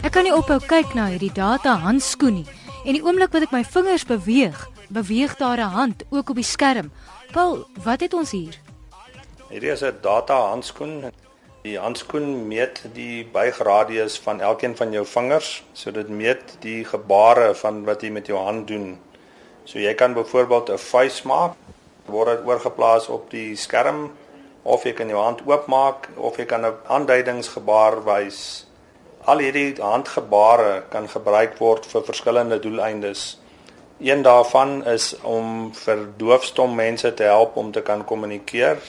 Ek kan nie ophou kyk na hierdie data handskoen nie. En die oomblik wat ek my vingers beweeg, beweeg daar 'n hand ook op die skerm. Paul, wat het ons hier? Hierdie is 'n data handskoen. Die handskoen meet die buigradius van elkeen van jou vingers, so dit meet die gebare van wat jy met jou hand doen. So jy kan byvoorbeeld 'n vuis maak, word dit oorgeplaas op die skerm of jy kan jou hand oopmaak of jy kan 'n aanduidingsgebaar wys Al hierdie handgebare kan gebruik word vir verskillende doeleindes. Een daarvan is om vir doofstom mense te help om te kan kommunikeer.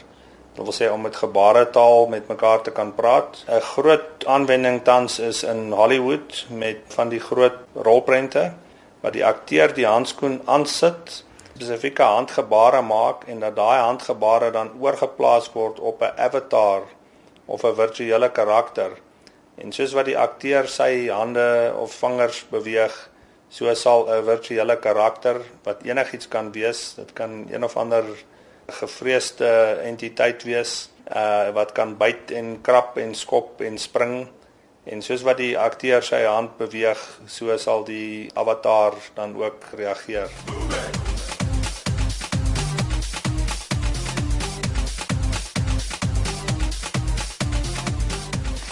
Dit wil sê om met gebaretaal met mekaar te kan praat. 'n Groot aanwending tans is in Hollywood met van die groot rolprente waar die akteur die handskoen aansit, spesifieke handgebare maak en dat daai handgebare dan oorgeplaas word op 'n avatar of 'n virtuele karakter. En soos wat die akteur sy hande of vingers beweeg, so sal 'n virtuele karakter wat enigiets kan wees, dit kan een of ander gevreesde entiteit wees, uh wat kan byt en krap en skop en spring. En soos wat die akteur sy hand beweeg, so sal die avatar dan ook reageer. Move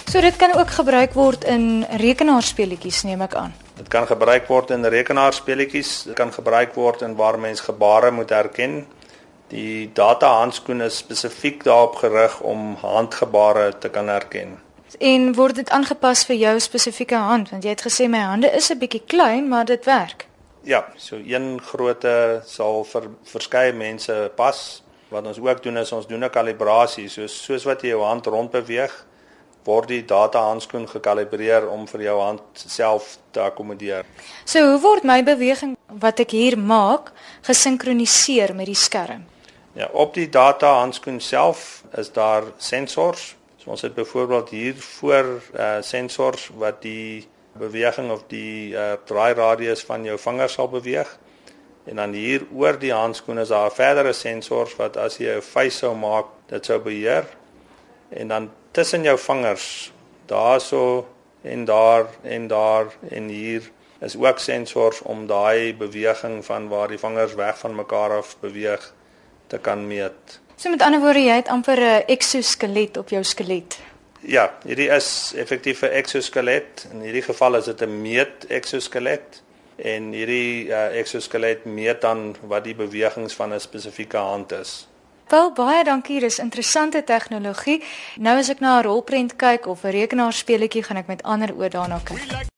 So dit kan ook gebruik word in rekenaarspeletjies neem ek aan. Dit kan gebruik word in rekenaarspeletjies, dit kan gebruik word in waar mens gebare moet herken. Die data handskoen is spesifiek daarop gerig om handgebare te kan herken. En word dit aangepas vir jou spesifieke hand want jy het gesê my hande is 'n bietjie klein, maar dit werk. Ja, so een grootte sal vir verskeie mense pas. Wat ons ook doen is ons doen 'n kalibrasie, soos soos wat jy jou hand rond beweeg, word die data handskoen gekalibreer om vir jou hand self te akkommodeer. So hoe word my beweging wat ek hier maak gesinkroniseer met die skerm? Ja, op die data handskoen self is daar sensors. So ons het byvoorbeeld hier voor uh sensors wat die beweging of die uh draai radius van jou vinger sal beweeg. En dan hier oor die handskoen is daar verdere sensors wat as jy 'n vuis sou maak, dit sou beheer. En dan tussen jou vingers daarso en daar en daar en hier is ook sensors om daai beweging van waar die vingers weg van mekaar af beweeg te kan meet. So met ander woorde jy het amper 'n exoskelet op jou skelet. Ja, hierdie is effektief 'n exoskelet. In hierdie geval is dit 'n meet exoskelet en hierdie uh, exoskelet meet dan wat die bewegings van 'n spesifieke hand is. Wel baie dankie, dis interessante tegnologie. Nou as ek na 'n rolprent kyk of 'n rekenaarspeletjie, gaan ek met ander oë daarna kyk.